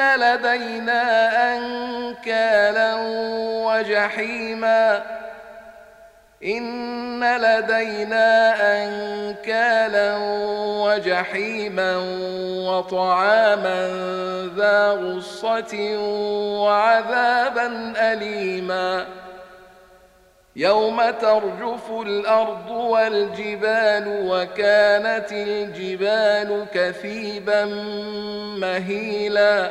لدينا أنكالا وجحيما إن لدينا أنكالا وجحيما وطعاما ذا غصة وعذابا أليماً يوم ترجف الأرض والجبال وكانت الجبال كثيبا مهيلا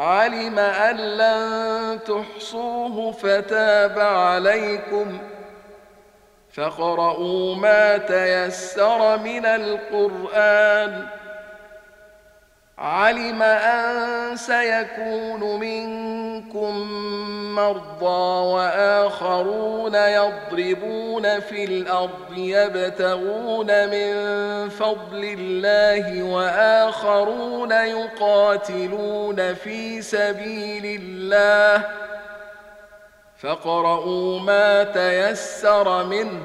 علم ان لن تحصوه فتاب عليكم فاقرؤوا ما تيسر من القران علم ان سيكون منكم مرضى وآخرون يضربون في الأرض يبتغون من فضل الله وآخرون يقاتلون في سبيل الله فاقرؤوا ما تيسر منه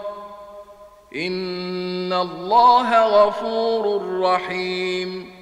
ان الله غفور رحيم